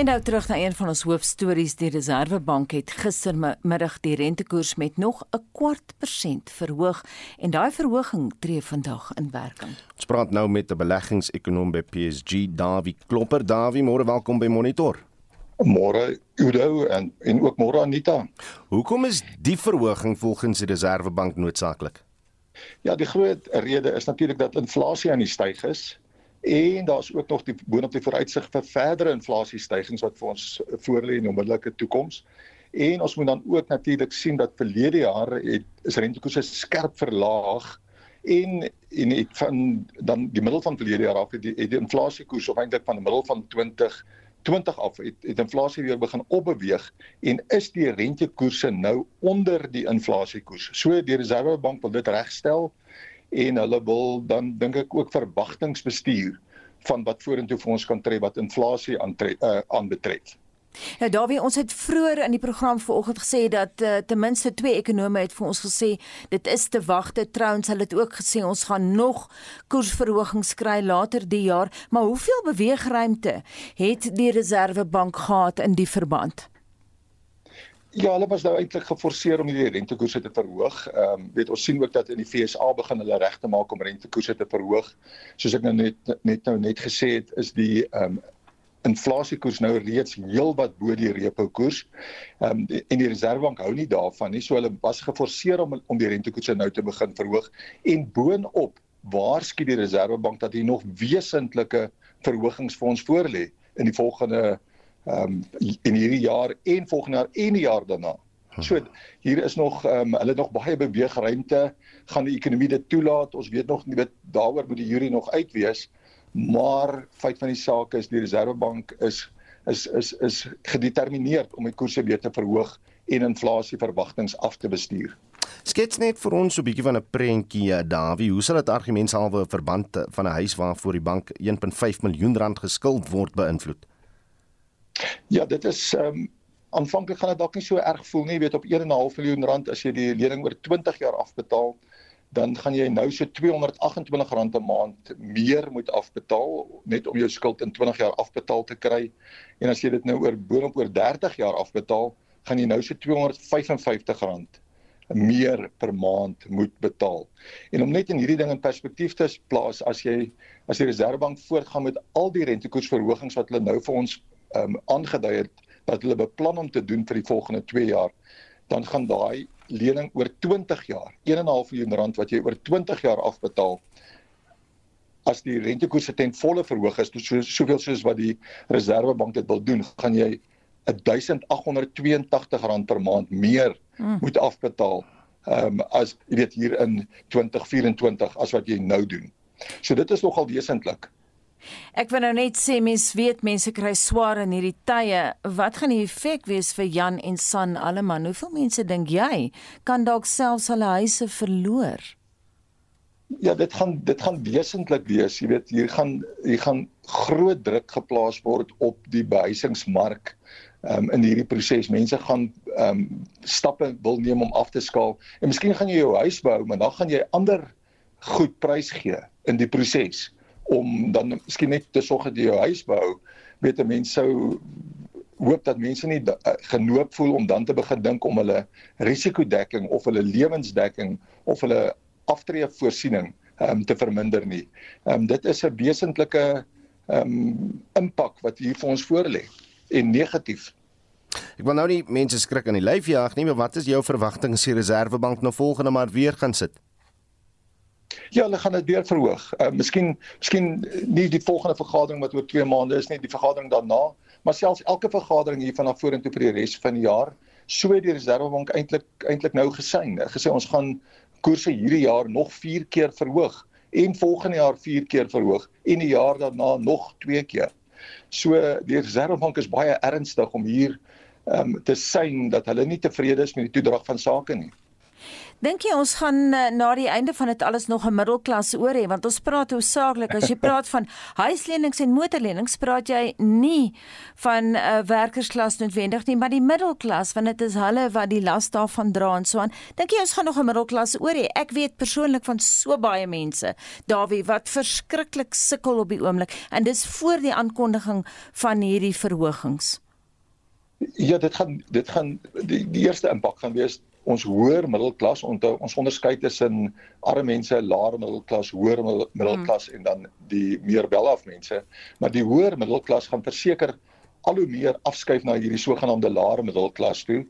En nou terug na een van ons hoofstories. Die Reserwebank het gistermiddag die rentekoers met nog 'n kwart persent verhoog en daai verhoging tree vandag in werking. Ons praat nou met 'n beleggingsekonoom by PSG, Dawie Klopper. Dawie, môre welkom by Monitor. Môre Udo en en ook môre Anita. Hoekom is die verhoging volgens die Reserwebank noodsaaklik? Ja, die groot rede is natuurlik dat inflasie aan die styg is en daar's ook nog die boonop die vooruitsig vir verdere inflasiestygings wat vir ons voorlê in die onmiddellike toekoms. En ons moet dan ook natuurlik sien dat verlede jare het is rentekoerse skerp verlaag en en het van dan die middel van verlede jaar af het die, het die inflasiekoers of eintlik van die middel van 20 20 af het, het inflasie weer begin opbeweeg en is die rentekoerse nou onder die inflasiekoers. So die Reservebank wil dit regstel en hulle wil dan dink ek ook verwagtingsbestuur van wat vorentoe vir ons kan tree wat inflasie eh, aanbetref. Uh, Ja, Davie, ons het vroeër in die program vanoggend gesê dat uh, ten minste twee ekonome het vir ons gesê dit is te wagte. Trouens, hulle het ook gesê ons gaan nog koersverhogings kry later die jaar, maar hoeveel beweegruimte het die Reserwebank gehad in die verband? Ja, hulle was nou eintlik geforseer om die rentekoerse te verhoog. Ehm um, weet ons sien ook dat in die FSA begin hulle regte maak om rentekoerse te verhoog. Soos ek nou net net nou net gesê het, is die ehm um, inflasiekoers nou reeds heelwat bo die repo koers. Ehm um, en die Reserwebank hou nie daarvan nie. So hulle was geforseer om om die rentekoerse nou te begin verhoog en boonop waarsku die Reserwebank dat hier nog wesentlike verhogings vir ons voorlê in die volgende ehm um, in hierdie jaar en volgende jaar en die jaar daarna. Hm. So hier is nog ehm um, hulle nog baie beweegruimte gaan die ekonomie dit toelaat. Ons weet nog nie wat daaroor moet die jury nog uitwees. Maar feit van die saak is die Reserwebank is is is is gedetermineerd om die koerse weer te verhoog en inflasieverwagtings af te bestuur. Skets net vir ons so 'n bietjie van 'n prentjie, eh, Davie. Hoe sal dit argumentshalwe verband van 'n huis waarvoor die bank 1.5 miljoen rand geskuld word beïnvloed? Ja, dit is ehm um, aanvanklik gaan dit dalk nie so erg voel nie, jy weet op 1.5 miljoen rand as jy die lening oor 20 jaar afbetaal, dan gaan jy nou so 228 rand 'n maand meer moet afbetaal net om jou skuld in 20 jaar afbetaal te kry. En as jy dit nou oor boonop oor 30 jaar afbetaal, gaan jy nou so 255 rand meer per maand moet betaal. En om net in hierdie ding in perspektief te plaas, as jy as die Reserwebank voortgaan met al die rentekoersverhogings wat hulle nou vir ons um, aangedui het dat hulle beplan om te doen vir die volgende 2 jaar, dan gaan daai lening oor 20 jaar, 1.5 miljoen rand wat jy oor 20 jaar afbetaal as die rentekoerse ten volle verhoog is tot so soveel soos wat die Reserwebank dit wil doen, gaan jy 1882 rand per maand meer mm. moet afbetaal. Ehm um, as jy weet hier in 2024 as wat jy nou doen. So dit is nogal wesentlik. Ek wil nou net sê mense weet mense kry swaar in hierdie tye. Wat gaan die effek wees vir Jan en San alleman? Hoeveel mense dink jy kan dalk selfs hulle huise verloor? Ja, dit gaan dit gaan wesentlik wees. Jy weet, hier gaan hier gaan groot druk geplaas word op die behuisingsmark. Um, in hierdie proses mense gaan um, stappe wil neem om af te skaal en miskien gaan jy jou huis bou maar dan gaan jy ander goed prys gee in die proses om dan miskien net te sorg dat jy jou huis behou. Weet 'n mens sou hoop dat mense nie eh, genoop voel om dan te begin dink om hulle risikodekking of hulle lewensdekking of hulle aftreevoorsiening um, te verminder nie. Ehm um, dit is 'n wesentlike ehm um, impak wat hier vir ons voorlê en negatief. Ek wil nou nie mense skrik in die lyf jaag nie, maar wat is jou verwagting as die Reserwebank nou volgende maar weer gaan sit? Ja, hulle gaan dit weer verhoog. Uh miskien miskien nie die volgende vergadering wat oor 2 maande is nie, die vergadering daarna, maar selfs elke vergadering hier vanaf vorentoe vir die res van die jaar, so het die Reserwebank eintlik eintlik nou gesien. Gesê ons gaan koerse hierdie jaar nog 4 keer verhoog en volgende jaar 4 keer verhoog en die jaar daarna nog 2 keer. So die Reserwebank is baie ernstig om hier um te sien dat hulle nie tevrede is met die toedrag van sake nie. Dink jy ons gaan uh, na die einde van dit alles nog 'n middelklas oor hê want ons praat hoofsaaklik as jy praat van huislenings en motorlenings praat jy nie van 'n uh, werkersklas noodwendig nie maar die middelklas want dit is hulle wat die las daarvan dra en so aan. Dink jy ons gaan nog 'n middelklas oor hê? Ek weet persoonlik van so baie mense Dawie wat verskriklik sukkel op die oomblik en dis voor die aankondiging van hierdie verhogings. Ja, dit gaan dit gaan die, die eerste impak gaan wees ons hoër middelklas onthou ons onderskei tussen arme mense, laer middelklas, hoër middelklas mm. en dan die meer welaf mense. Maar die hoër middelklas gaan verseker al hoe meer afskuif na hierdie sogenaamde laer middelklas toe.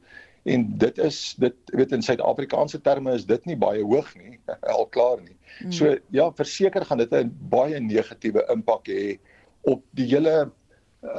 En dit is dit weet in Suid-Afrikaanse terme is dit nie baie hoog nie, al klaar nie. Mm. So ja, verseker gaan dit 'n baie negatiewe impak hê op die hele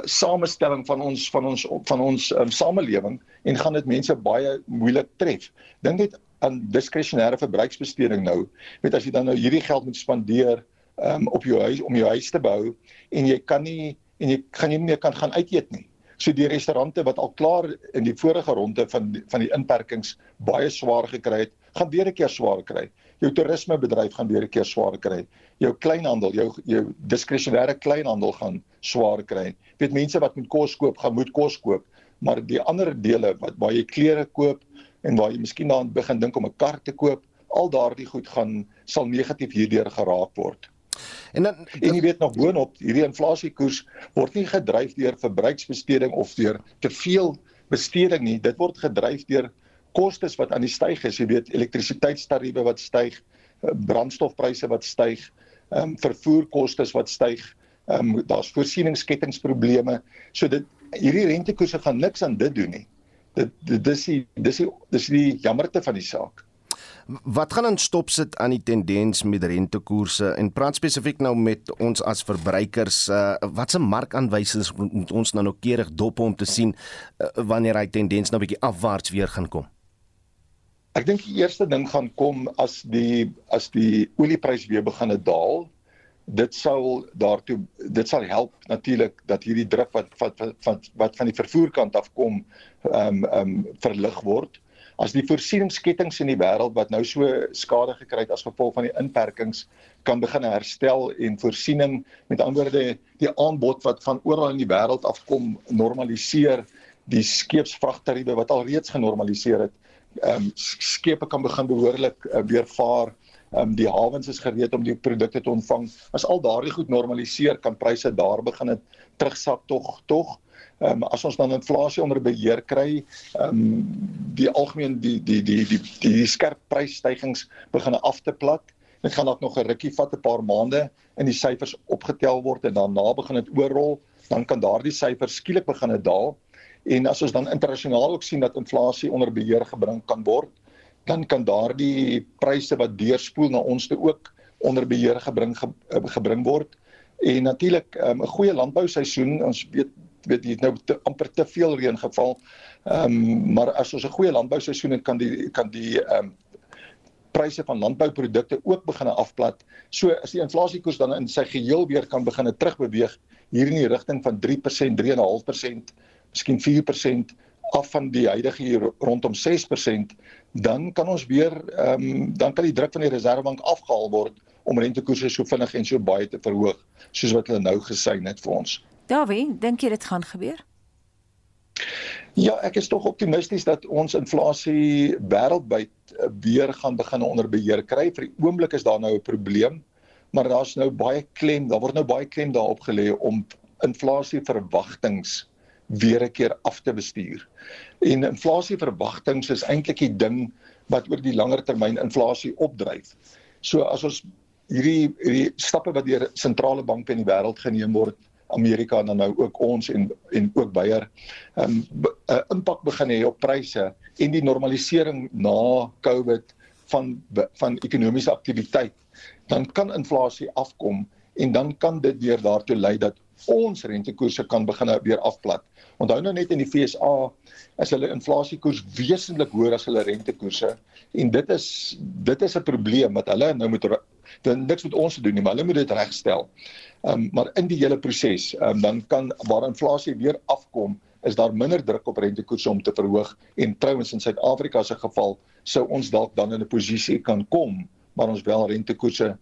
samestelling van ons van ons van ons um, samelewing en gaan dit mense baie moeilik tref. Dink net aan diskresionêre verbruiksbesteding nou. Weet as jy dan nou hierdie geld moet spandeer um, op jou huis om jou huis te bou en jy kan nie en jy gaan nie meer kan gaan uit eet nie. So die restaurante wat al klaar in die vorige ronde van die, van die inperkings baie swaar gekry het, gaan weer 'n keer swaar kry. Jou toerismebedryf gaan weer 'n keer swaar kry. Jou kleinhandel, jou jou diskresionêre kleinhandel gaan swaar kry. Weet mense wat moet kos koop, gaan moet kos koop maar die ander dele wat waar jy klere koop en waar jy miskien daaraan begin dink om 'n kar te koop, al daardie goed gaan sal negatief hierdeur geraak word. En dan en jy weet nog boonop, hierdie inflasiekoers word nie gedryf deur verbruiksbesteding of deur te veel besteding nie. Dit word gedryf deur kostes wat aan die styg is. Jy weet elektrisiteitstariewe wat styg, eh, brandstofpryse wat styg, ehm um, vervoerkoste wat styg. Ehm um, daar's voorsieningskettingsprobleme. So dit hierdie rentekoerse gaan niks aan dit doen nie. Dit dis die dis die dis die jammerte van die saak. Wat gaan ons stop sit aan die tendens met rentekoerse en praat spesifiek nou met ons as verbruikers uh, watse markaanwysings moet ons nou noukeurig dop om te sien uh, wanneer hy tendens nou 'n bietjie afwaarts weer gaan kom? Ek dink die eerste ding gaan kom as die as die olieprys weer begin daal. Dit sal daartoe dit sal help natuurlik dat hierdie druk wat wat van wat van die vervoerkant af kom ehm um, ehm um, verlig word. As die voorsieningskettinge in die wêreld wat nou so skade gekry het as gevolg van die inperkings kan begin herstel en voorsiening met ander woorde die aanbod wat van oral in die wêreld afkom normaliseer die skeepsvragtariewe wat al reeds genormaliseer het ehm um, skepe kan begin behoorlik uh, weer vaar um, die hawens is gereed om die produkte te ontvang. As al daardie goed normaliseer, kan pryse daar begin het terugsak tog tog. Ehm um, as ons dan inflasie onder beheer kry, ehm um, die algemeen die die die die die, die skerp prysstygings begin af te plat. Dit gaan dalk nog 'n rukkie vat, 'n paar maande in die syfers opgetel word en daarna begin dit oorrol, dan kan daardie syfers skielik begin daal. En as ons dan internasionaal ook sien dat inflasie onder beheer gebring kan word, dan kan daardie pryse wat deurspoel na ons toe ook onder beheer gebring ge, eh, gebring word. En natuurlik ehm, 'n um, goeie landbouseisoen, ons weet weet jy nou te, amper te veel reën geval. Ehm um, maar as ons 'n goeie landbouseisoen het kan die kan die ehm um, pryse van landbouprodukte ook begin afplat. So as die inflasiekoers dan in sy geheel weer kan begin terugbeweeg hier in die rigting van 3%, 3.5%, miskien 4% af van die huidige hier rondom 6%, dan kan ons weer ehm um, dan kan die druk van die reservebank afgehaal word om rentekoerse so vinnig en so baie te verhoog soos wat hulle nou gesê het vir ons. Dawie, dink jy dit gaan gebeur? Ja, ek is tog optimisties dat ons inflasie wêreldwyd eh, weer gaan begin onder beheer kry. Vir die oomblik is daar nou 'n probleem, maar daar's nou baie klem, daar word nou baie klem daarop gelê om inflasie verwagtinge weer 'n keer af te bestuur. En inflasieverwagtings is eintlik die ding wat oor die langer termyn inflasie opdryf. So as ons hierdie hierdie stappe wat deur sentrale banke in die wêreld geneem word, Amerika en dan nou ook ons en en ook Beyer, 'n um, 'n impak begin hê op pryse en die normalisering na COVID van van ekonomiese aktiwiteit, dan kan inflasie afkom en dan kan dit weer daartoe lei dat ons rentekoerse kan begin weer afplat. Onthou nou net in die FSA is hulle inflasiekoers wesentlik hoër as hulle rentekoerse en dit is dit is 'n probleem wat hulle nou moet dit niks met ons te doen nie, maar hulle moet dit regstel. Ehm um, maar in die hele proses, ehm um, dan kan waar inflasie weer afkom, is daar minder druk op rentekoerse om te verhoog en trouens in Suid-Afrika se geval sou ons dalk dan in 'n posisie kan kom maar ons wel rentekoerse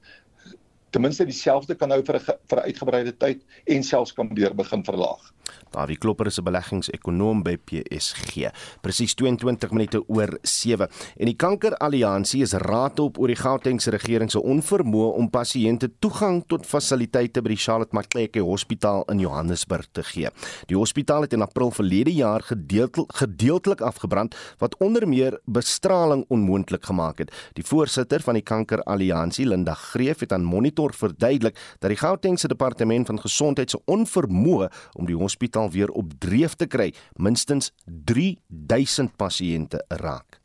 ten minste dieselfde kan hou vir 'n vir 'n uitgebreide tyd en selfs kan weer begin verlaag. Dawie Klopper is 'n beleggingsekonoom by PSG. Presies 22 minute oor 7. En die Kankeralliansie is raad op oor die Gautengse regering se onvermoë om pasiënte toegang tot fasiliteite by die Charlotte Macleke Hospitaal in Johannesburg te gee. Die hospitaal het in April verlede jaar gedeeltelik gedeeltelik afgebrand wat onder meer bestraling onmoontlik gemaak het. Die voorsitter van die Kankeralliansie, Linda Greef, het aan Monitor verduidelik dat die Gautengse departement van gesondheid se onvermoë om die hospitaal hospitaal weer op dreef te kry, minstens 3000 pasiënte raak.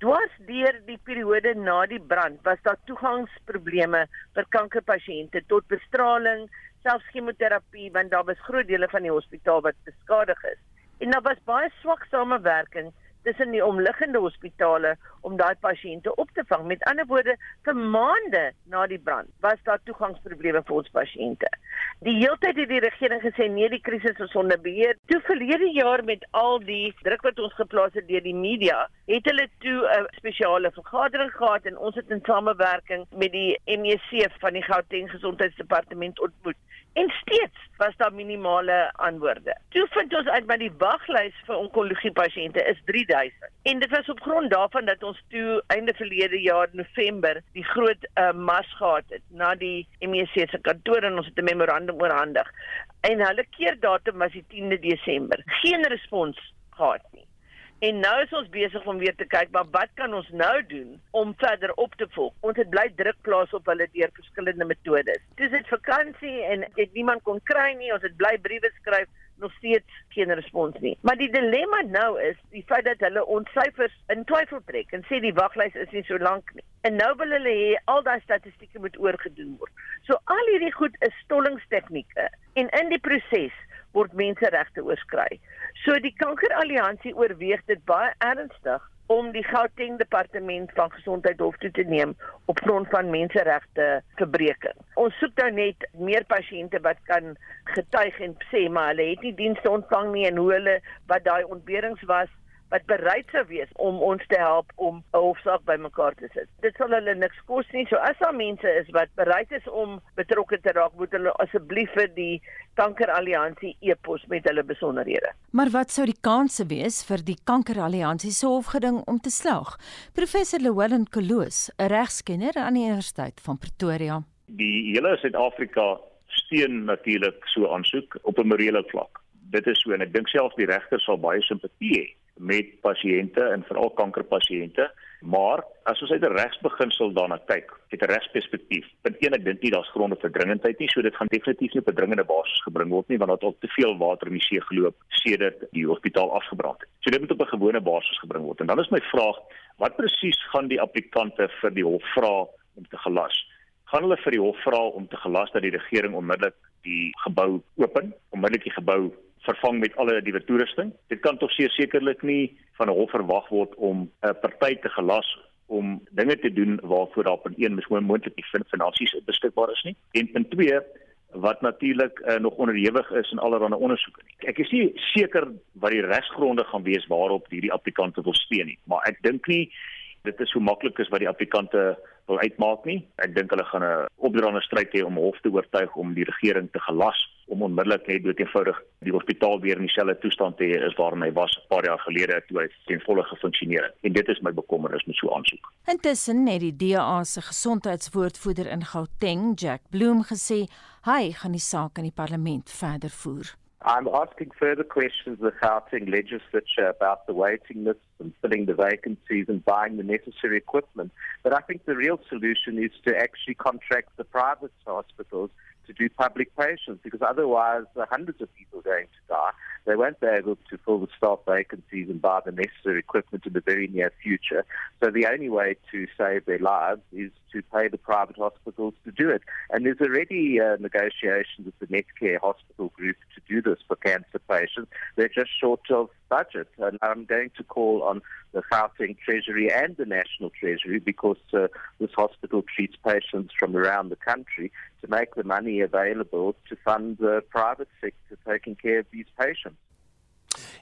Dwars deur die periode na die brand was daar toegangsprobleme vir kankerpasiënte tot bestraling, selfs chemoterapie want daar was groot dele van die hospitaal wat beskadig is. En daar was baie swak samewerking tussen die omliggende hospitale om daai pasiënte op te vang. Met ander woorde, vir maande na die brand was daar toegangsprobleme vir ons pasiënte. Die heeltyd het die regering gesê nee, die krisis is onder beheer. Toe verlede jaar met al die druk wat ons geplaas het deur die media, het hulle toe 'n spesiale vergadering gehad en ons het in samewerking met die MEC van die Gauteng Gesondheidsdepartement ontmoet. En steeds was daar minimale antwoorde. Toe vind ons uit dat die waglys vir onkologie pasiënte is 3000. En dit was op grond daarvan dat ons toe einde verlede jaar November die groot uh, mars gehad het na die MEC se kantoor en ons het 'n memorandum oorhandig. En hulle keerdatum was die 10de Desember. Geen respons gehad nie. En nou is ons besig om weer te kyk maar wat kan ons nou doen om verder op te volg. Ons het bly druk plaas op hulle deur verskillende metodes. Dis dit vakansie en dit niemand kon kry nie. Ons het bly briewe skryf nog steeds geen respons nie. Maar die dilemma nou is die feit dat hulle ons syfers in twyfel trek en sê die waglys is nie so lank nie. En nou wil hulle hê al daai statistieke moet oorgedoen word. So al hierdie goed is stollingstegnieke en in die proses word menseregte oorskry. So die Kankeralliansie oorweeg dit baie ernstig om die Gauteng departement van gesondheid hof toe te neem op grond van menseregte verbreeking. Ons soek nou net meer pasiënte wat kan getuig en sê maar hulle het nie dienste ontvang nie en hoe hulle wat daai ontberings was wat bereid sou wees om ons te help om 'n hofsaak bymekaar te sit. Dit sal hulle niks kos nie. So as daar mense is wat bereid is om betrokke te raak, moet hulle asseblief vir die Kankeralliansie e-pos met hulle besonderhede. Maar wat sou die kanse wees vir die Kankeralliansie se hofgeding om te slaag? Professor Llewellyn Koloos, 'n regskenner aan die Universiteit van Pretoria. Die hele Suid-Afrika steun natuurlik so aansoek op 'n morele vlak. Dit is so en ek dink selfs die regter sal baie simpatie hê met pasiënte en veral kankerpasiënte. Maar as ons uit 'n regsbeginsel daarna kyk, uit 'n regsperspektief, punt 1 ek dink nie daar's gronde vir dringendheid nie, so dit gaan definitief nie op 'n dringende basis gebring word nie want daar het al te veel water in die see geloop sedert die hospitaal afgebrand het. So dit moet op 'n gewone basis gebring word. En dan is my vraag, wat presies gaan die applikante vir die hof vra om te gelas? Gaan hulle vir die hof vra om te gelas dat die regering onmiddellik die gebou open, onmiddellik die gebou vervang met alle diewe toerusting. Dit kan tog sekerlik nie van 'n hof verwag word om 'n party te gelas om dinge te doen waarvoor daar op een miskoen moontlik nie finansies beskikbaar is nie. En punt 2 wat natuurlik uh, nog onderhewig is in allerlei ondersoeke. Ek is nie seker wat die regsgronde gaan wees waarop hierdie applikante wil steun nie, maar ek dink nie dit is so maklik as wat die applikante wil uitmaak nie. Ek dink hulle gaan 'n opdraande stryd hê om hof te oortuig om die regering te gelas om onmiddellik net dood eenvoudig die hospitaal weer in dieselfde toestand te hê as waarin hy was 'n paar jaar gelede toe hy ten volle gefunksioneer het. En dit is my bekommernis met so aansoek. Intussen het die DA se gesondheidswoordvoerder in Gauteng, Jack Bloem, gesê hy gaan die saak in die parlement verder voer. I'm asking further questions of the Gauteng legislature about the waiting lists and filling the vacancies and buying the necessary equipment. But I think the real solution is to actually contract the private hospitals to do public patients because otherwise hundreds of people are going to die. They won't be able to fill the staff vacancies and buy the necessary equipment in the very near future. So the only way to save their lives is to pay the private hospitals to do it. And there's already uh, negotiations with the Netcare Hospital Group to do this for cancer patients. They're just short of budget. And I'm going to call on the Gauteng Treasury and the National Treasury because uh, this hospital treats patients from around the country to make the money available to fund the private sector taking care of these patients.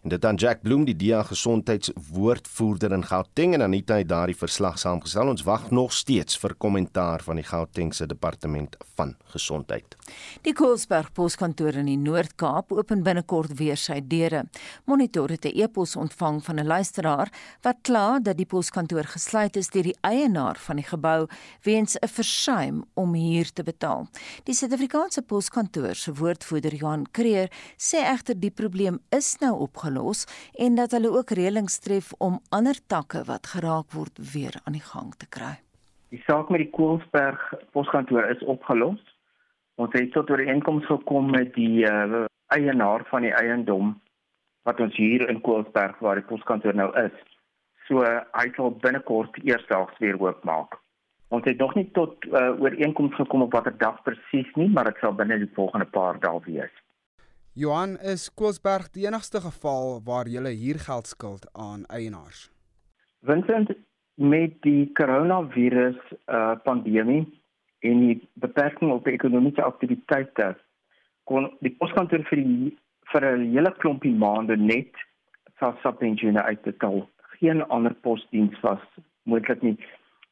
En dit aan Jack Bloem, die DEA gesondheidswoordvoerder in Gauteng en Anita het daardie verslag saamgestel. Ons wag nog steeds vir kommentaar van die Gautengse departement van gesondheid. Die Koelsberg poskantoor in die Noord-Kaap open binnekort weer sy deure. Monitor het 'n e-pos ontvang van 'n luisteraar wat kla dat die poskantoor gesluit is deur die eienaar van die gebou weens 'n versuim om huur te betaal. Die Suid-Afrikaanse poskantoor se woordvoerder Johan Kreer sê egter die probleem is nou opgelos en dat hulle ook reëlings tref om ander takke wat geraak word weer aan die gang te kry. Die saak met die Koelsberg poskantoor is opgelos. Ons het tot ooreenkoms gekom met die uh, eienaar van die eiendom wat ons hier in Koelsberg waar die poskantoor nou is. So hy sal binnekort eersdaags weer oopmaak. Ons het nog nie tot uh, ooreenkoms gekom op watter dag presies nie, maar dit sal binne die volgende paar dae wees. Johan is Koelsberg die enigste geval waar jy huurgeld skuld aan eienaars. Vincent met die koronavirus uh, pandemie en die beperking op ekonomiese aktiwiteite kon die poskantoor vir die vir 'n hele klompie maande net SASSA pensioene uitbetaal. Geen ander posdiens was moontlik nie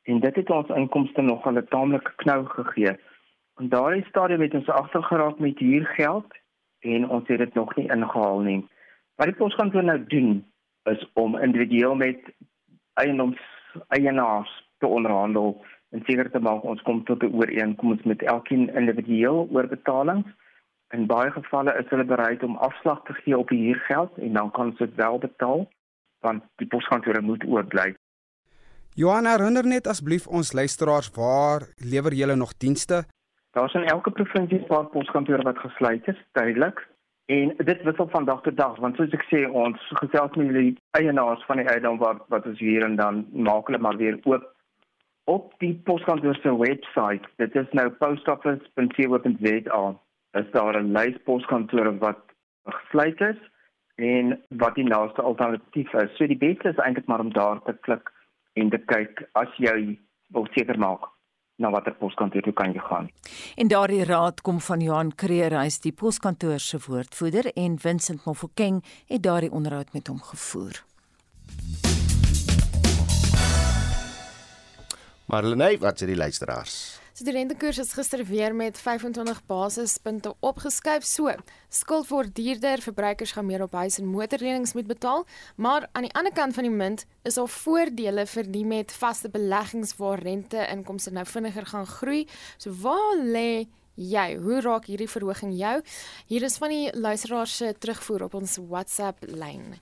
en dit het ons inkomste nog al 'n taamlike knou gegee. En daardie stadium het ons agtergeraak met huurgeld en ons het dit nog nie ingehaal nie. Wat die poskantoor nou doen is om individueel met eiendoms eienaars te onderhandel en seker te maak ons kom tot 'n ooreenkoms met elkeen individueel oor betalings. In baie gevalle is hulle bereid om afslag te gee op die huurgeld en dan kan hulle dit wel betaal want die poskantoor moet oorbly. Johan herinner net asseblief ons luisteraars waar lewer julle nog dienste? Daar's in elke provinsie 'n paar poskantore wat gesluit is, duidelik. En dit wissel van dag tot dag want soos ek sê ons gesels met die eienaars van die eiendom wat wat ons hier en dan maak hulle maar weer oop op die poskantoor se webwerf. Dit is nou postoffice.co.za. Is daar 'n lys poskantore wat gesluit is en wat die naaste alternatief is. So die beste is eintlik maar om daar te klik en te kyk as jy wil seker maak na watter poskantoor jy kan gaan. En daardie raad kom van Johan Kreer, hy is die poskantoor se woordvoerder en Vincent Mofokeng het daardie onderhoud met hom gevoer. Marlene, wat sê die luisteraars? Rentekoers is gister weer met 25 basispunte opgeskuif. So, skuld word duurder, verbruikers gaan meer op huis en motorlenings moet betaal, maar aan die ander kant van die munt is daar voordele vir die met vaste beleggings waar rente inkomste nou vinniger gaan groei. So waar lê jy? Hoe raak hierdie verhoging jou? Hier is van die luisteraars se terugvoer op ons WhatsApp lyn.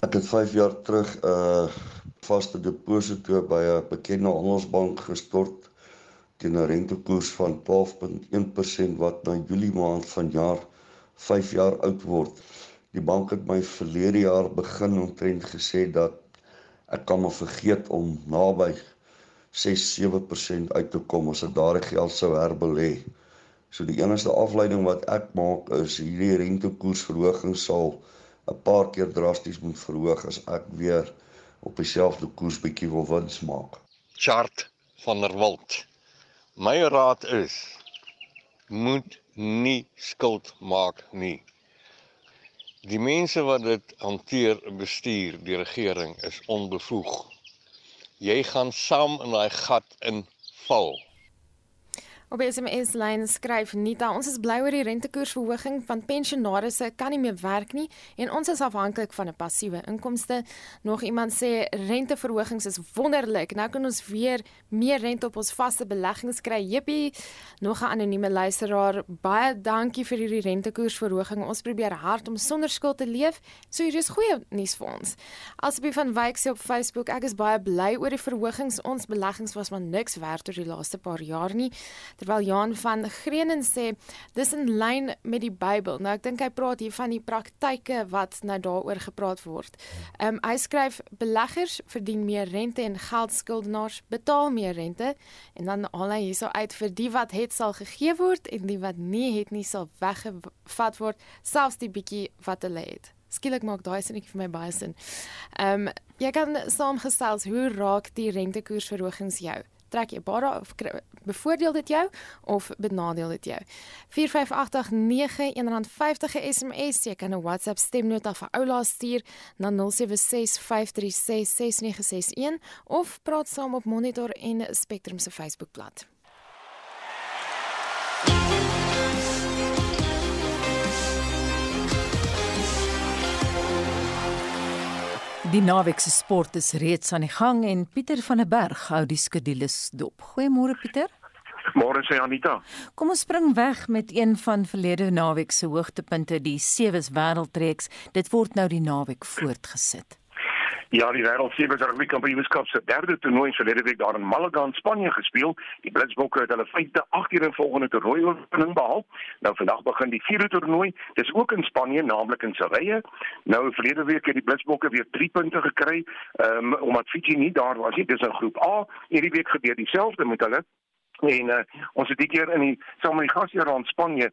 Ek het 5 jaar terug 'n uh, vaste deposito by 'n bekende handelsbank gestort teen 'n rentekoers van 12.1% wat na Julie maand vanjaar 5 jaar oud word. Die bank het my verlede jaar begin omtrent gesê dat ek kan maar vergeet om naby 6-7% uit te kom as ek daardie geld sou herbelê. So die enigste afleiding wat ek maak is hierdie rentekoersverhoging sal 'n paar keer drasties moet verhoog as ek weer op dieselfde koers bietjie wil wins maak. Chart van der Walt My raad is moet nie skuld maak nie. Die mense wat dit hanteer bestuur, die regering is onbevoeg. Jy gaan saam in daai gat inval. Op SMS lyn skryf Nita, ons is bly oor die rentekoersverhoging van pensionaarsse kan nie meer werk nie en ons is afhanklik van 'n passiewe inkomste. Nog iemand sê renteverhogings is wonderlik. Nou kan ons weer meer rente op ons vaste beleggings kry. Jippie. Nog 'n anonieme luisteraar, baie dankie vir hierdie rentekoersverhoging. Ons probeer hard om sonder skuld te leef. So hier is goeie nuus vir ons. Asbie van Wyk sê op Facebook, ek is baie bly oor die verhogings. Ons beleggings was maar niks werd oor die laaste paar jaar nie terwyl Jan van Greenen sê dis in lyn met die Bybel. Nou ek dink hy praat hier van die praktyke wat nou daaroor gepraat word. Ehm um, hy skryf beleggers verdien meer rente en geldskuldenaars betaal meer rente en dan al hy hierso uit vir die wat het sal gegee word en die wat nie het nie sal weggevat word selfs die bietjie wat hulle het. Skielik maak daai sin net vir my baie sin. Ehm um, jy kan saamgestel hoe raak die rentekoersverhogings jou? Trek jy baie of bevoordeel dit jou of benadeel dit jou. 45891 R50 SMS, jy kan 'n WhatsApp stemnota vir oula stuur na 0765366961 of praat saam op Monitor en Spectrum se Facebookblad. Die naweek se sport is reeds aan die gang en Pieter van der Berg hou die skedules dop. Goeiemôre Pieter. Môre sê Anita. Kom ons spring weg met een van verlede naweek se hoogtepunte, die Sewees Wêreldreeks. Dit word nou die naweek voortgesit. Ja, die wêreld se rugby kampioenskap se derde toernooi verlede week daar in Malaga in Spanje gespeel. Die Blitsbokke het hulle vyfde agter in volgende toernooi oorwinning behaal. Nou vandag begin die vierde toernooi. Dis ook in Spanje, naamlik in Sevilla. Nou verlede week het die Blitsbokke weer 3 punte gekry, um, omdat Fiji nie daar was nie. Dis in groep A. Hierdie week gebeur dieselfde met hulle. En uh, ons het dit keer in die saam met die gasheer aan Spanje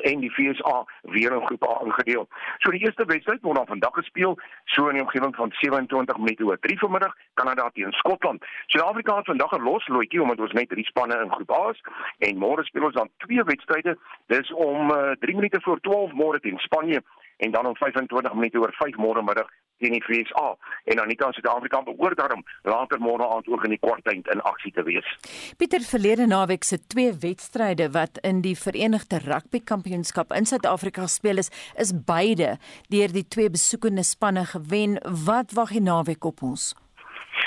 en die FSA weer in groep A ingedeel. So die eerste wedstryd word dan vandag gespeel, so in die omgewing van 27 minute oor 3 vanmiddag, Kanada teen Skotland. Suid-Afrika het vandag 'n losloetjie omdat ons net drie spanne in groep A is en môre speel ons dan twee wedstryde. Dis om uh, eh, 3 minute voor 12 môre teen Spanje en dan om 25 minute oor 5 môre middag teen die FSA en dan nie kan Suid-Afrika behoort daarom later môre aand ook in die kwartfinale in aksie te wees. Pieter verlede naweek se twee wedstryde wat in die Verenigde Rugby Kampioenskap in Suid-Afrika gespeel is, is beide deur die twee besoekende spanne gewen. Wat wag die naweek op ons?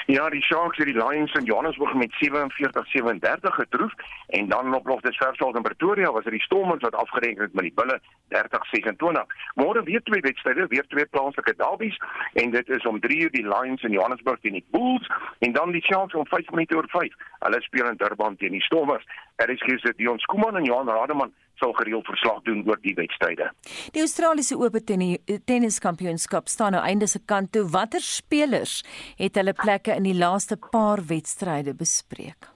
Ja, die Sharks het die Lions in Johannesburg met 47-37 getroof en dan op Loftus Versal in Pretoria was dit die Stormers wat afgereken het met die Bulle 30-26. Môre weer twee wedstryde, weer twee plaaslike derbies en dit is om 3 uur die Lions in Johannesburg teen die Bulls en dan die Sharks om 5 minute oor 5. Hulle speel in Durban teen die Stormers. Er is gister Dion Skuman en Johan Rademan sal gereeld verslag doen oor die wedstryde. Die Australiese Ope tenniskampioenskap staan nou einde se kant toe. Watter spelers het hulle plekke in die laaste paar wedstryde bespreek?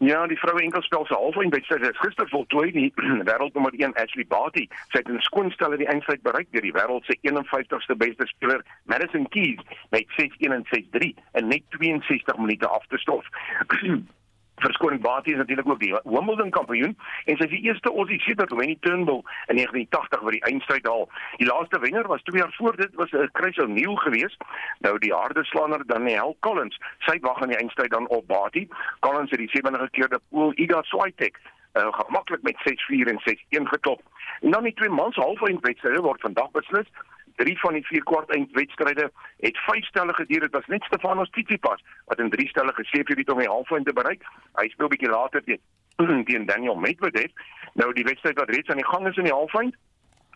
Ja, die vroue enkelspel se halfwyn wedstryd het gister voltooi die wêreldnommer 1 Ashley Barty het 'n skoonstelle die eindstryd bereik deur die wêreld se 51ste beste speler Madison Keys met 6-1 en 6-3 in net 62 minute af te stof. verskoning Batie is natuurlik ook die Wimbledon kampioen en sy is die eerste Aussie sedert Winnie Turnbull in 1980 wat die eindstryd haal. Die laaste wenner was 2 jaar voor dit was 'n Chris O'Neil geweest. Nou die harde slanger Danielle Collins. Sy wag aan die eindstryd dan op Batie. Collins het die sewende gekeerde pool Iga Swiatek uh, gemaklik met 6-4 en 6-1 geklop. En dan die twee mans halfeindwedstryde word vandag beslis drie van die vier kwartfinale het vyf stelle geduur. Dit was net Stefanos Tsitsipas wat in drie stelle geseef het om die halffinale te bereik. Hy speel bietjie later teen teen Daniel Medvedev. Nou die wedstryd wat reeds aan die gang is in die halffinale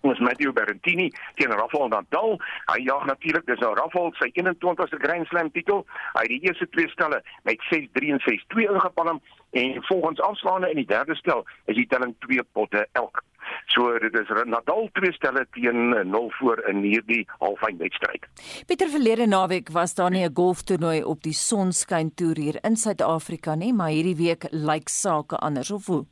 ons Matteo Berrettini teen Rafael Nadal. Hy jaag natuurlik, dis nou Rafael sy 21ste Grand Slam titel. Hy het die eerste twee stelle met 6-3 en 6-2 ingepalm en volgens afslaande in die derde stel is die telling 2 potte elk. So dit is Nadal twee stelle teen 0 voor in hierdie halffinale wedstryd. Pieter verlede naweek was daar nie 'n golftoernooi op die Sonskyn Tour hier in Suid-Afrika nie, maar hierdie week lyk sake anders of hoe?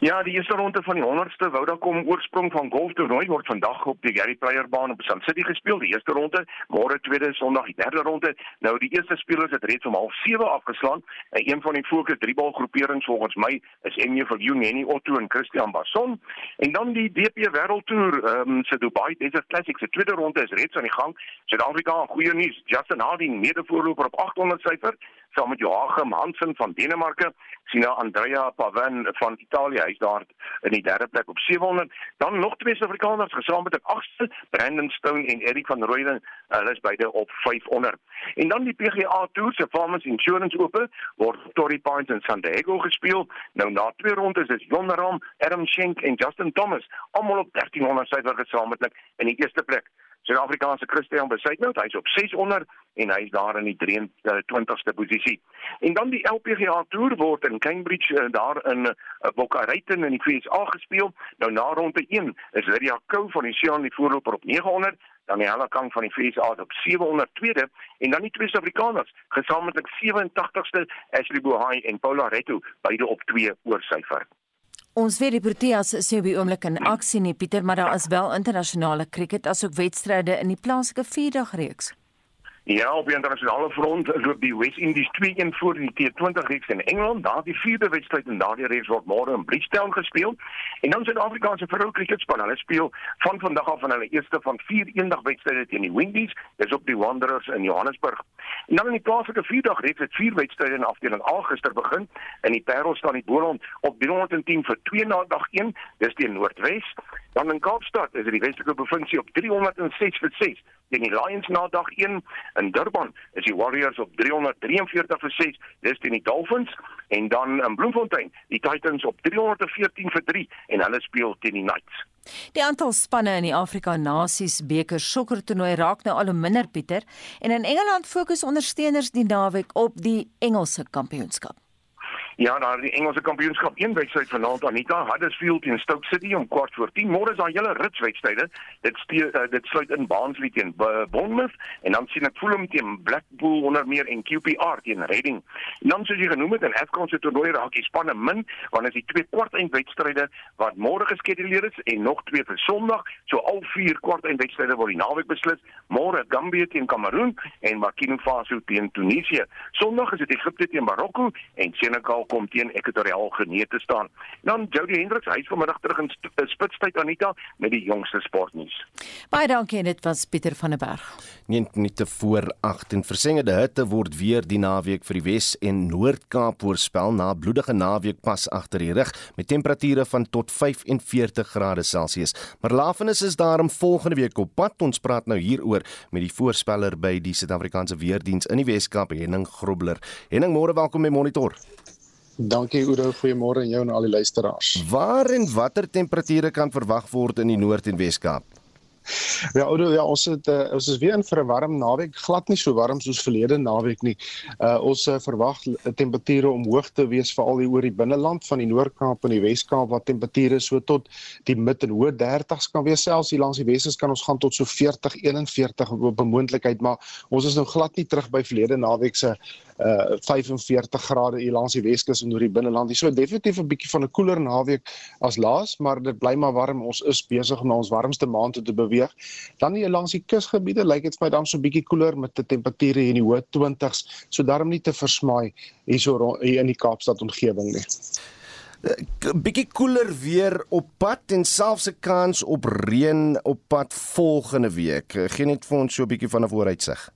Ja, die eerste ronde van die 100ste Vodacom oorsprong van golftoernooi word vandag op die Gary Player baan op Sun City gespeel. Die eerste ronde, môre tweede Sondag die derde ronde. Nou die eerste spelers het reeds om 07:30 afgeslaan. En een van die fokus driebal groeperings volgens my is Emmy van Juni Otto en Christian Basson. En dan die DP Wêreldtoer, um, se Dubai Desert Classic se tweede ronde is reeds aan die gang. Suid-Afrika, goeie nuus. Justin Harding, mede-voorloper op 800 syfer saam met Joachim Hansen van Denemarke, Sina Andrea Pavin van Italië, hy's daar in die derde plek op 700. Dan nog twee Suid-Afrikaners gesaam met 'n agste, Brandon Stone en Erik van Rooyen, hulle is beide op 500. En dan die PGA Tour se Farmers Insurance Ope word Torrey Pines in San Diego gespeel. Nou na twee rondes is Jon Rahm, Adam Schenk en Justin Thomas almal op 1300 syfer gesamentlik in die eerste plek. Suid-Afrikaanse Christian Besuitnout, hy's op 600 en hy's daar in die 23ste posisie. En dan die LPGA Tour word in Cambridge uh, daar in Boca Raton in die FSA gespeel. Nou na ronde 1 is Lydia Kou van die Sian die voorloper op 900 dan die hele kant van die FSA op 700 tweede en dan die twee Suid-Afrikaners gesamentlik 87ste Ashley Buhai en Paula Retto beide op 2 oorsyfer. Ons weet die Proteas is nie op die oomblik in aksie nie Pieter, maar daar is wel internasionale krieket asook wedstryde in die plaaslike vierdag reeks. Ja, op die internasionale front loop die West Indies 2-1 voor in die T20 reeks in Engeland. Daar die vierde wedstryd in daardie reeks word môre in Bridgetown gespeel. En dan Suid-Afrikaanse vroue kriketspan, hulle speel van vandag af van hulle eerste van vier eendag wedstryde teen die Windies, dis op die Wanderers in Johannesburg. En dan in die plaaslike vierdag reeks het vier wedstryde in afdeling A gister begin. In die Parel staan die Boland op 310 vir 2 na dag 1, dis teen Noordwes. Dan in Kaapstad is dit die Weselike provinsie op 306 vir 6 teen die Lions na dag 1 in Durban is die Warriors op 343 vir 6 dis teen die Dolphins. En dan in Bloemfontein die Titans op 314 vir 3 en hulle speel teen die Knights. Die aantal spanne in die Afrika Nasies beker sokker toernooi raak nou al hoe minder Pieter. En in Engeland fokus ondersteuners die naweek op die Engelse kampioenskap Ja, daar die Engelse kampioenskap een wedstryd vanaand Anita Huddersfield teen Stoke City om kwart voor 10. Môre is daar hele rits wedstryde. Dit stee, uh, dit sluit in Barnsley teen Bournemouth en dan sien ek Fulham teen Blackpool onder meer en QPR teen Reading. En dan soos jy genoem het in AFCON se toernooi raak die spanne min want is die twee kwart eindwedstryde wat môre geskeduleer is en nog twee vir Sondag. So al vier kwart eindwedstryde word die naweek beslis. Môre Gambia teen Kameroen en Burkina Faso teen Tunesië. Sondag is dit Egipte teen Marokko en Senegal kom teen Ekwatoriaal Genee te staan. Dan Jody Hendricks, hy is vanmiddag terug in eh, spitstyd Anita met die jongste sportnuus. Baie dankie en dit was Pieter van der Berg. 9 minute voor 8 en versengende hitte word weer die naweek vir die Wes en Noord-Kaap voorspel na bloedige naweek pas agter die rug met temperature van tot 45 grade Celsius. Maar lafenis is daarom volgende week op pad. Ons praat nou hieroor met die voorspeller by die Suid-Afrikaanse Weerdiens in die Wes-Kaap, Henning Grobler. Henning, môre welkom by Monitor. Dankie Udo, goeiemôre aan jou en al die luisteraars. Waar en watter temperature kan verwag word in die Noord- en Wes-Kaap? Ja, oudo, ja, ons het uh, ons is weer in vir 'n warm naweek, glad nie so warm soos verlede naweek nie. Uh ons uh, verwag temperature omhoog te wees veral hier oor die binneland van die Noord-Kaap en die Wes-Kaap waar temperature so tot die mid en hoë 30s kan wees selfs hier langs die Wes kan ons gaan tot so 40, 41 op 'n moontlikheid, maar ons is nou glad nie terug by verlede naweek se uh 45 grade hier langs die Weskus en oor die binneland. Hier so definitief 'n bietjie van 'n koeler naweek as laas, maar dit bly maar warm. Ons is besig om na ons warmste maand toe te beweeg. Dan hier langs die kusgebiede lyk dit vir my dan so 'n bietjie koeler met 'n temperature hier in die hoë 20s. So daarom nie te versmaai hierso hier in die Kaapstad omgewing nie. 'n bietjie koeler weer op pad en selfs 'n kans op reën op pad volgende week. Geen net vir ons so 'n bietjie van 'n vooruitsig.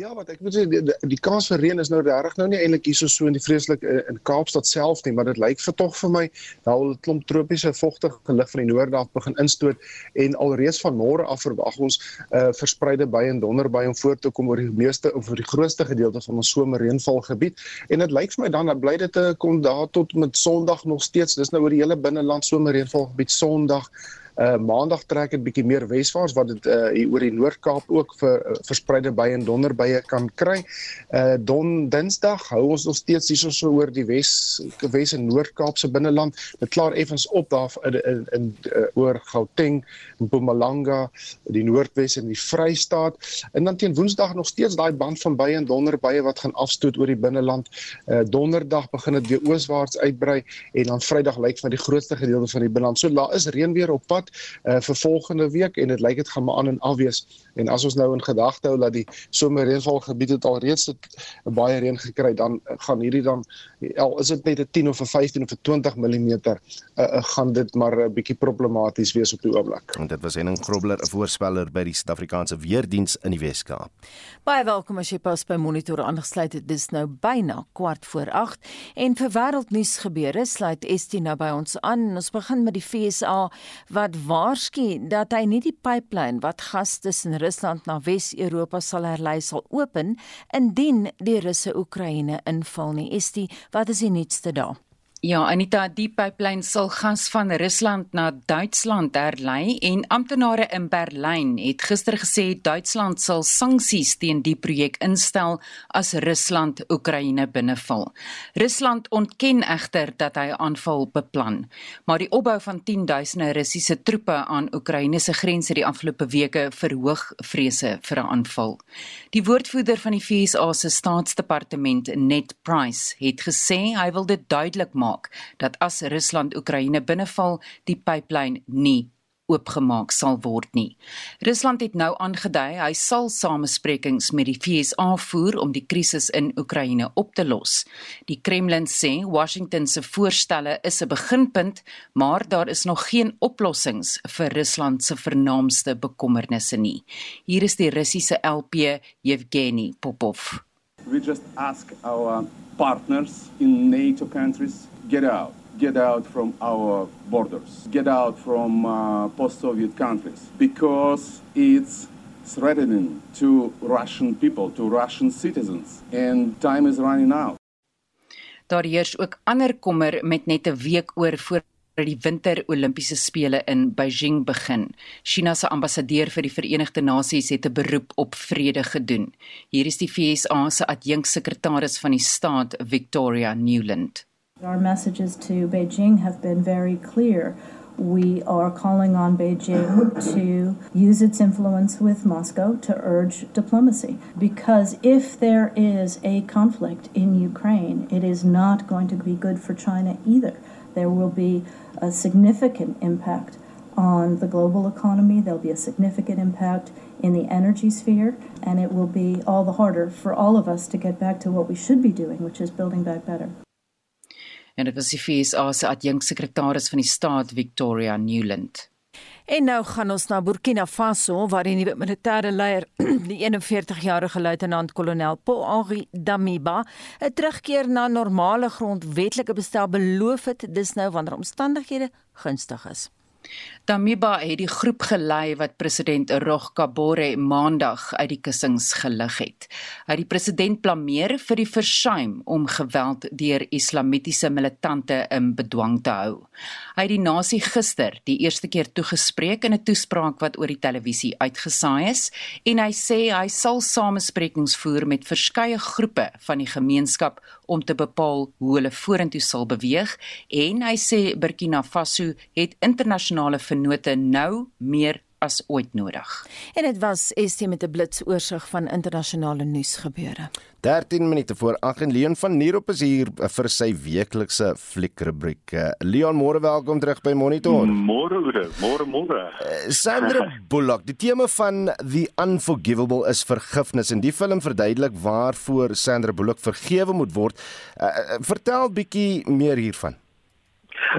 Ja, wat ek moet sê die, die, die kans vir reën is nou regtig nou nie eintlik hierso so in die vreeslik in, in Kaapstad self nie, maar dit lyk vir tog vir my daar al 'n klomp tropiese vochtige lug van die noorde af begin instoot en alreeds van môre af verwag ons uh, verspreide by en donderby om voor te kom oor die meeste of oor die grootste gedeelte van ons somerreënvalgebied. En dit lyk vir my dan dat bly dit te kom daar tot met Sondag nog steeds. Dis nou oor die hele binneland somerreënvalgebied Sondag Uh maandag trek dit bietjie meer weswaarts wat dit uh hier oor die Noord-Kaap ook vir uh, verspreide by en donderbye kan kry. Uh don Dinsdag hou ons nog steeds hierso so oor die Wes Wes en Noord-Kaap se binneland. Dit klaar effens op daar in in, in uh, oor Gauteng, Mpumalanga, die Noordwes en die Vrystaat. En dan teen Woensdag nog steeds daai band van by en donderbye wat gaan afstoot oor die binneland. Uh Donderdag begin dit weer ooswaarts uitbrei en dan Vrydag lyk van die grootste gedeelte van die binneland. So daar is reën weer op pad uh, vir volgende week en dit lyk dit gaan maar aan en afwees en as ons nou in gedagte hou dat die somerreënvalgebied het alreeds 'n baie reën gekry dan gaan hierdie dan al is dit net 'n 10 of 'n 15 of 'n 20 mm uh, uh, gaan dit maar 'n uh, bietjie problematies wees op die oomblik. En dit was Henning Grobler 'n voorspeller by die Suid-Afrikaanse Weerdiens in die Wes-Kaap. Baie welkom as jy pas by Monitor aangesluit het. Dis nou byna kwart voor 8 en vir wêreldnuus gebeure sluit Estie nou by ons aan. Ons begin met die FSA wat waarsku dat hy nie die pipeline wat gas tussen Rusland na Wes-Europa sal herlei sal open indien die Russe Oekraïne inval nie. Estie, wat is die nuutste daar? Ja, Anita, die pipeline sal gas van Rusland na Duitsland herlei en amptenare in Berlyn het gister gesê Duitsland sal sanksies teen die projek instel as Rusland Oekraïne binneval. Rusland ontken egter dat hy aanval beplan, maar die opbou van 10duisende Russiese troepe aan Oekraïne se grense die afgelope weke verhoog vrese vir 'n aanval. Die woordvoerder van die VSA se staatsdepartement, Ned Price, het gesê hy wil dit duidelik maak maak dat as Rusland Oekraïne binneval, die pipeline nie oopgemaak sal word nie. Rusland het nou aangedui hy sal samesprekings met die VSA voer om die krisis in Oekraïne op te los. Die Kremlin sê Washington se voorstelle is 'n beginpunt, maar daar is nog geen oplossings vir Rusland se vernaamste bekommernisse nie. Hier is die Russiese LP Yevgeny Popov. We just ask our partners in NATO countries get out get out from our borders, get out from uh, post Soviet countries, because it's threatening to Russian people, to Russian citizens, and time is running out. Daar heers ook ander kommer met net 'n week oor voor die winter Olimpiese spele in Beijing begin. China se ambassadeur vir die Verenigde Nasies het 'n beroep op vrede gedoen. Hier is die FSA se adjunksekretaris van die staat, Victoria Newland. Our messages to Beijing have been very clear. We are calling on Beijing to use its influence with Moscow to urge diplomacy. Because if there is a conflict in Ukraine, it is not going to be good for China either. There will be a significant impact on the global economy, there'll be a significant impact in the energy sphere, and it will be all the harder for all of us to get back to what we should be doing, which is building back better. En dit was die FSA se adjunksekretaris van die staat Victoria Newland. En nou gaan ons na Burkina Faso waar die nuwe militêre leier, die 41-jarige luitenant-kolonel Paul Henri Damiba, 'n terugkeer na normale grondwetlike bestel beloof het dis nou wanneer omstandighede gunstig is. Damiba het die groep gelei wat president Rog Kabore maandag uit die kussings gelig het. Hy het die president blameer vir die versuim om geweld deur islamitiese militante in bedwang te hou. Hy het die nasie gister die eerste keer toegespreek in 'n toespraak wat oor die televisie uitgesaai is en hy sê hy sal samesprekings voer met verskeie groepe van die gemeenskap om te bepaal hoe hulle vorentoe sal beweeg en hy sê Burkina Faso het internasionale vennote nou meer as ooit nodig. En dit was ST met 'n blitsoorsig van internasionale nuusgebeure. 13 minute voor 8 en Leon van Nierop is hier vir sy weeklikse fliekrubriek. Leon, môre welkom terug by Monitor. Môre môre môre. Uh, Sandra Bullock, die tema van The Unforgivable is vergifnis en die film verduidelik waarvoor Sandra Bullock vergewe moet word. Uh, vertel bietjie meer hiervan.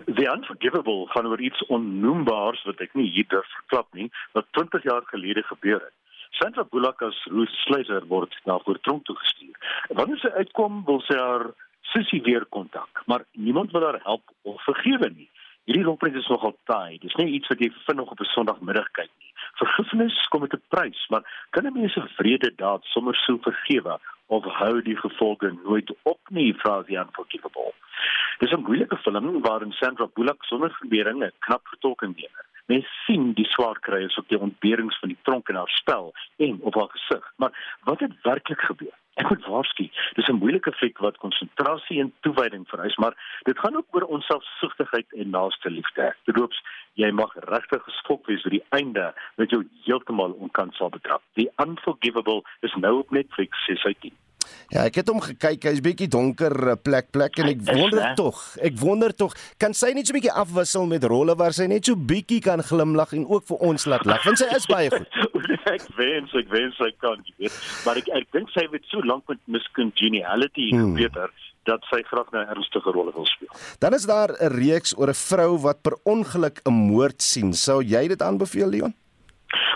The Unforgivable gaan oor iets onnoembaars wat ek nie hier durf verklap nie, wat 20 jaar gelede gebeur het. Sandra Bullock as Ruth Slater word na voortronk toe gestuur. Wanneer sy uitkom, wil sy haar sussie weer kontak, maar niemand wil haar help of vergewe nie. Hierdie rolprent is nogal taai. Dis nie iets wat jy vinnig op 'n Sondagmiddag kyk nie. Vergifnis kom met 'n prys, maar kan 'n mens 'n vrede daad sommer so vergewe of hou die gevolge nooit op nie, vra die Unforgivable. Dis 'n moeilike film waarin Sandra Bullock sonder verbeering 'n knap vertolking gee. Mens sien die swaar kry is op die ontberings van die tronk en haar spel en op haar gesig. Maar wat het werklik gebeur? Ek moet waarsku, dis 'n moeilike fliek wat konsentrasie en toewyding vereis, maar dit gaan ook oor onselfsugtigheid en naaste liefde. Terloops, jy mag regtig geskok wees oor die einde wat jou heeltemal onkant sal betrap. The Unforgivable is nou op Netflix, sê hy. Ja, ek het hom gekyk. Hy's bietjie donker eh, plek plek en ek wonder tog. Ek wonder tog, kan sy net so bietjie afwissel met rolle waar sy net so bietjie kan glimlag en ook vir ons laat lag. Want sy is baie goed. ek wens, ek wens sy kan, jy weet. Maar ek ek dink sy het so lank met Miss Congeniality hmm. geweter dat sy graag 'n ernstige rol wil speel. Dan is daar 'n reeks oor 'n vrou wat per ongeluk 'n moord sien. Sou jy dit aanbeveel, Leon?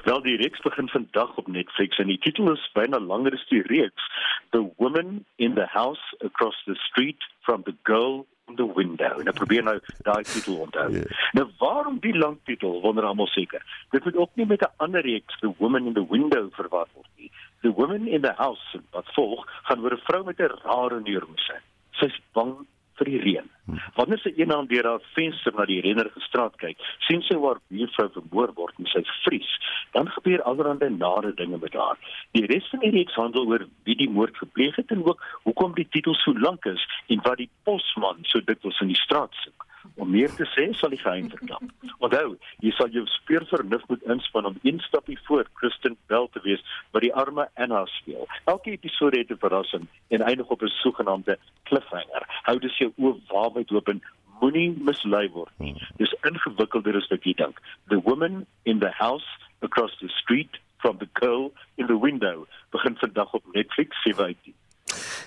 Wel die reeks begin vandag op Netflix en die titel is byna langer as die reeks The Woman in the House Across the Street from the Girl in the Window. En ek probeer nou daai titel onthou. Yeah. Ja. Nou waarom die lang titel wonder almal seker. Dit moet ook nie met 'n ander reeks The Woman in the Window verwar word nie. The Woman in the House wat volg gaan oor 'n vrou met 'n rare neurose. Sy's bang vir die reën. Wanneer sy eendag deur haar venster na die rennerige straat kyk, sien sy waar buurvrou vermoor word en sy vries. Dan gebeur allerlei nare dinge met haar. Die res van die reeks handel oor wie die moord gepleeg het en ook hoekom die titel so lank is en wat die posman so dikwels in die straat soek. Om meer te sê, sal die geheim verklap. Onthou, jy sal jou speurvernuf moet inspann om een stapie voor Kristen Bell te wees wat die arme Anna speel. Elke episode het 'n verrassing en eindig op 'n sogenaamde cliffhanger. Hou dus jou oë waawyd oop en moenie mislei word nie. Dis ingewikkelder as wat jy dink. The woman in the house across the street from the girl in the window begin vandag op Netflix 7:18.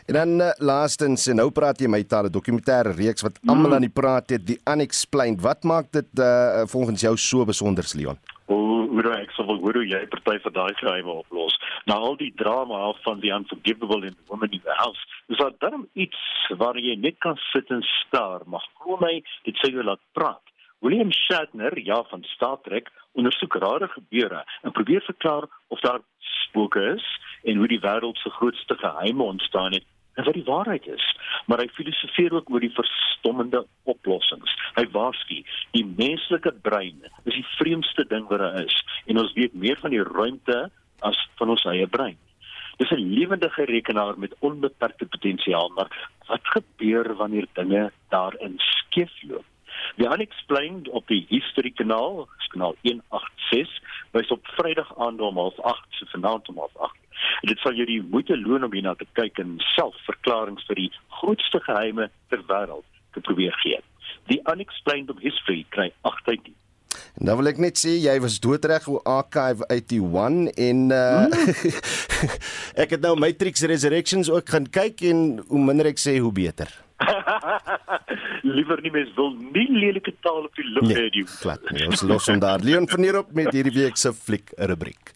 En dan uh, laastens, en nou praat jy my taal 'n dokumentêre reeks wat almal mm. aan die praat het, die unexplained. Wat maak dit uh, volgens jou so besonder, Leon? hoe hoe ek sou wil hoe jy party van daai geheime oplos. Nou al die drama van die unforgivable in the woman in the house. Dis al dan iets waar jy net kan sit en staar, maar kom my dit sê jy laat praat. William Shatner, ja van Star Trek, ondersoek rare gebeure en probeer verklaar of daar spooke is en hoe die wêreld se grootste geheime ontstaan het en wat die waarheid is. Maar hy filosofeer ook oor die verstommende oplossings. Hy waarsku, die menslike brein is die vreemdste ding wat daar is en ons weet meer van die ruimte as van ons eie brein. Dis 'n lewendige rekenaar met onbeperkte potensiaal, maar wat gebeur wanneer dinge daarin skeefloop? Die unexplained op die History kanaal, kanaal 186, wys op Vrydag aand om 08:30 se vanaand om 08:30 Dit sal jou die moeite loon om hierna te kyk en self verklaringe vir die grootste geheime ter wêreld te probeer gee. The Unexplained of History kry 8 uit. En dan wil ek net sê jy was doodreg oor Archive 81 en uh, mm. ek het nou Matrix Resurrections ook gaan kyk en hoe minder ek sê hoe beter. Liewer nie mens wil nie lelike taal op die lug hê nie. Glad nie. Ons los hom daar. Leon van hier op met hierdie week se fliek rubriek.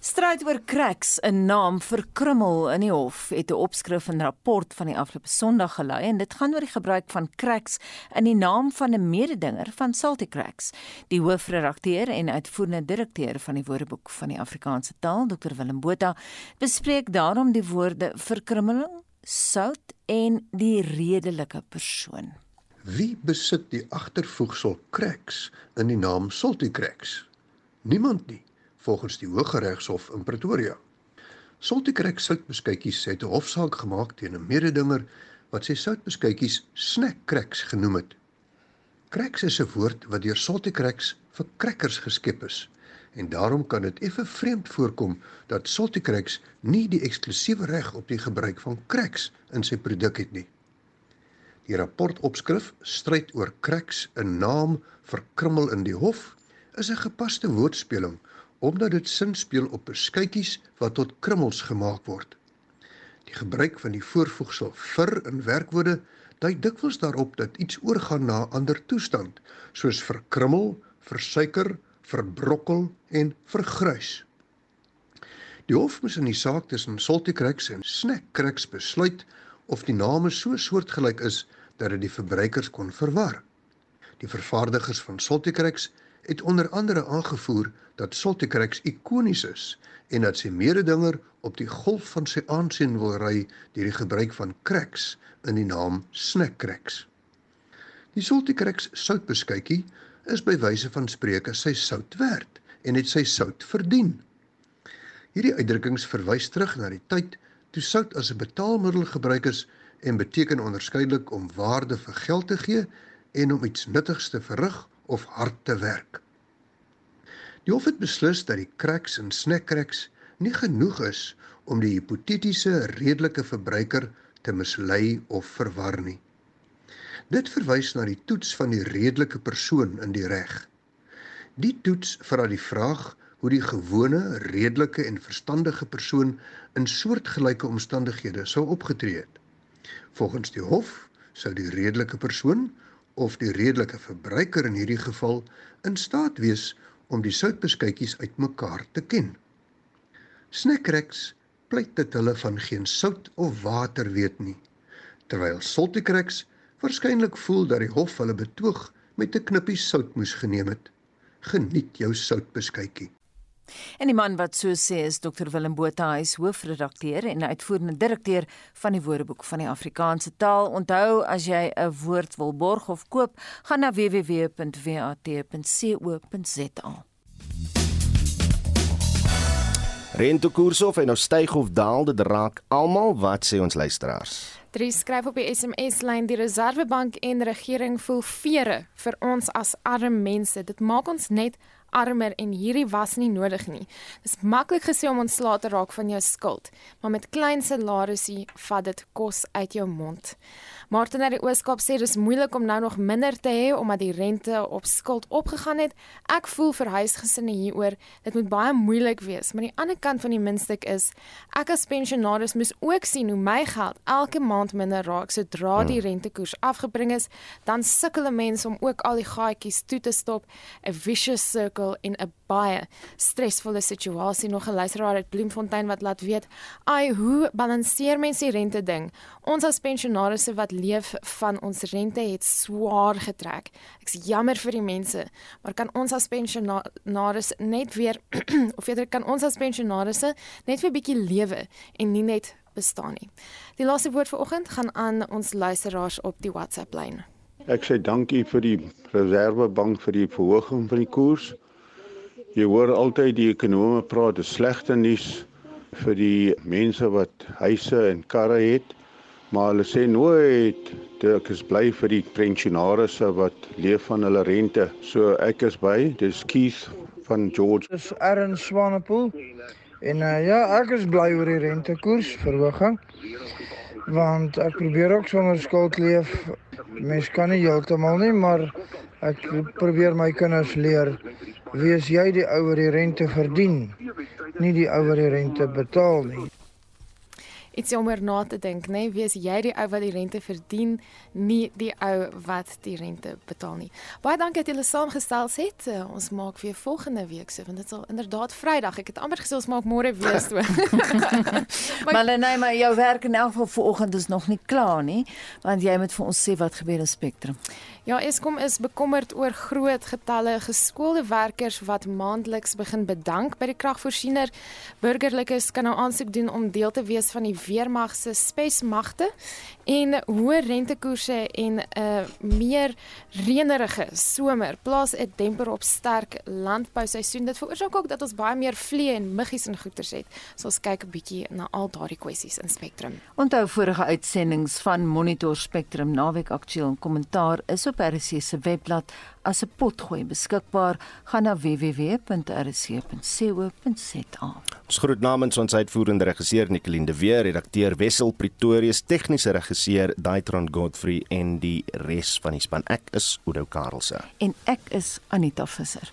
Stryd oor cracks, 'n naam vir krummel in die hof, het 'n opskrif in 'n rapport van die afgelope Sondag gelei en dit gaan oor die gebruik van cracks in die naam van 'n mededinger van Salty Cracks. Die hoofredakteur en uitvoerende direkteur van die Woordeboek van die Afrikaanse taal, Dr Willem Botha, bespreek daarom die woorde verkrummeling, sout en die redelike persoon. Wie besit die agtervoegsel cracks in die naam Salty Cracks? Niemand nie volgens die Hooggeregshof in Pretoria. Saltycrack soutbeskuitjies het 'n hofsaak gemaak teen 'n mededinger wat sy soutbeskuitjies snackcracks genoem het. Cracks is 'n woord wat deur Saltycracks vir crackers geskep is en daarom kan dit effe vreemd voorkom dat Saltycracks nie die eksklusiewe reg op die gebruik van cracks in sy produk het nie. Die rapport opskrif stryd oor cracks 'n naam vir krummel in die hof is 'n gepaste woordspeling omdat dit sin speel op beskuitjies wat tot krummels gemaak word. Die gebruik van die voorvoegsel vir in werkwoorde dui dikwels daarop dat iets oorgaan na 'n ander toestand, soos verkrummel, versuiker, verbrokkel en vergrys. Die hof moes in die saak tussen Saltycracks en Snackcracks besluit of die name so soortgelyk is dat dit die verbruikers kon verwar. Die vervaardigers van Saltycracks het onder andere aangevoer dat Saltycracks ikonies is en dat sy mededinger op die golf van sy aansien wil ry deur die gebruik van cracks in die naam Snackcracks. Die Saltycracks soutbeskuitjie is by wyse van spreuke sy sout werd en het sy sout verdien. Hierdie uitdrukkings verwys terug na die tyd toe sout as 'n betaalmiddel gebruik is en beteken onderskeidelik om waarde vir geld te gee en om iets nuttigs te verrig of hard te werk. Die hof het beslis dat die cracks en snackcracks nie genoeg is om die hipotetiese redelike verbruiker te mislei of verwar nie. Dit verwys na die toets van die redelike persoon in die reg. Die toets vra die vraag hoe die gewone, redelike en verstandige persoon in soortgelyke omstandighede sou opgetree het. Volgens die hof sou die redelike persoon of die redelike verbruiker in hierdie geval in staat wees om die soutbeskuitjies uitmekaar te ken. Snackcracks pleit dat hulle van geen sout of water weet nie, terwyl Saltycracks waarskynlik voel dat die hof hulle betoog met 'n knippie sout moes geneem het. Geniet jou soutbeskuitjie. En die man wat so sê is Dr Willem Botha, hy is hoofredakteur en uitvoerende direkteur van die Woordeboek van die Afrikaanse taal. Onthou as jy 'n woord wil borg of koop, gaan na www.wat.co.za. Rentekoerse of hy nou styg of daal, dit raak almal, wat sê ons luisteraars? Drie skryf op die SMS lyn die Reserwebank en regering voel vere vir ons as arme mense. Dit maak ons net armer en hierdie was nie nodig nie. Dis maklik gesê om ontslae te raak van jou skuld, maar met klein salarisse vat dit kos uit jou mond. Martin uit die Ooskaap sê dis moeilik om nou nog minder te hê omdat die rente op skuld opgegaan het. Ek voel vir huisgesinne hieroor, dit moet baie moeilik wees, maar die ander kant van die muntstuk is ek as pensionaris moes ook sien hoe my geld elke maand minder raak sodra die hmm. rentekoers afgebring is, dan sukkel 'n mens om ook al die gaatjies toe te stop, 'n vicious circle in 'n baie stresvolle situasie. Nog 'n luisteraar uit Bloemfontein wat laat weet, "Ai, hoe balanseer mens die rente ding? Ons as pensionarisse wat leef van ons rente het swaar getrek. Ek's jammer vir die mense, maar kan ons as pensionaris net weer of eerder kan ons as pensionarisse net vir 'n bietjie lewe en nie net bestaan nie. Die laaste woord vir oggend gaan aan ons luisteraars op die WhatsApp lyn. Ek sê dankie vir die Reservebank vir die verhoging van die koers. Jy hoor altyd die ekonome praat, dis slegte nuus vir die mense wat huise en karre het, maar hulle sê nooit ek is bly vir die pensionaarsse wat leef van hulle rente. So ek is by, dis Keith van George. Dis Aaron Swanepoel. En uh, ja, ek is bly oor die rentekoers verhoging. Want ek probeer ook sonder skuld leef. Mens kan nie heeltemal nie, maar ek probeer my kinders leer wees jy die ouer die rente verdien, nie die ouer die rente betaal nie iets om oor na te dink, nê? Nee? Wees jy die ou wat die rente verdien, nie die ou wat die rente betaal nie. Baie dankie dat julle saamgestel het. Uh, ons maak weer volgende week se, want dit sal inderdaad Vrydag. Ek het amper gesê ons maak môre weer so. maar maar nee, maar jou werk in elk geval vanoggend is nog nie klaar nie, want jy moet vir ons sê wat gebeur in Spectrum. Ja, Eskom is bekommerd oor groot getalle geskoolde werkers wat maandeliks begin bedank by die kragvoorsiener. Burgerlikes kan nou aansoek doen om deel te wees van die weermag se spesmagte en hoë rentekoerse en 'n uh, meer reënerige somer plaas 'n demper op sterk landbouseisoen. Dit veroorsaak ook dat ons baie meer vliee en muggies en goeters het. So ons kyk 'n bietjie na al daardie kwessies in Spectrum. Onthou vorige uitsendings van Monitor Spectrum naweek aktueel en kommentaar is op RC se webblad as 'n potgooi beskikbaar. Gaan na www.rc.co.za. Ons groet namens ons uitvoerende regisseur Nicoline de Weer, redakteur Wessel Pretorius, tegniese regisseur Daitron Godfrey en die res van die span. Ek is Udo Karlse en ek is Anita Visser.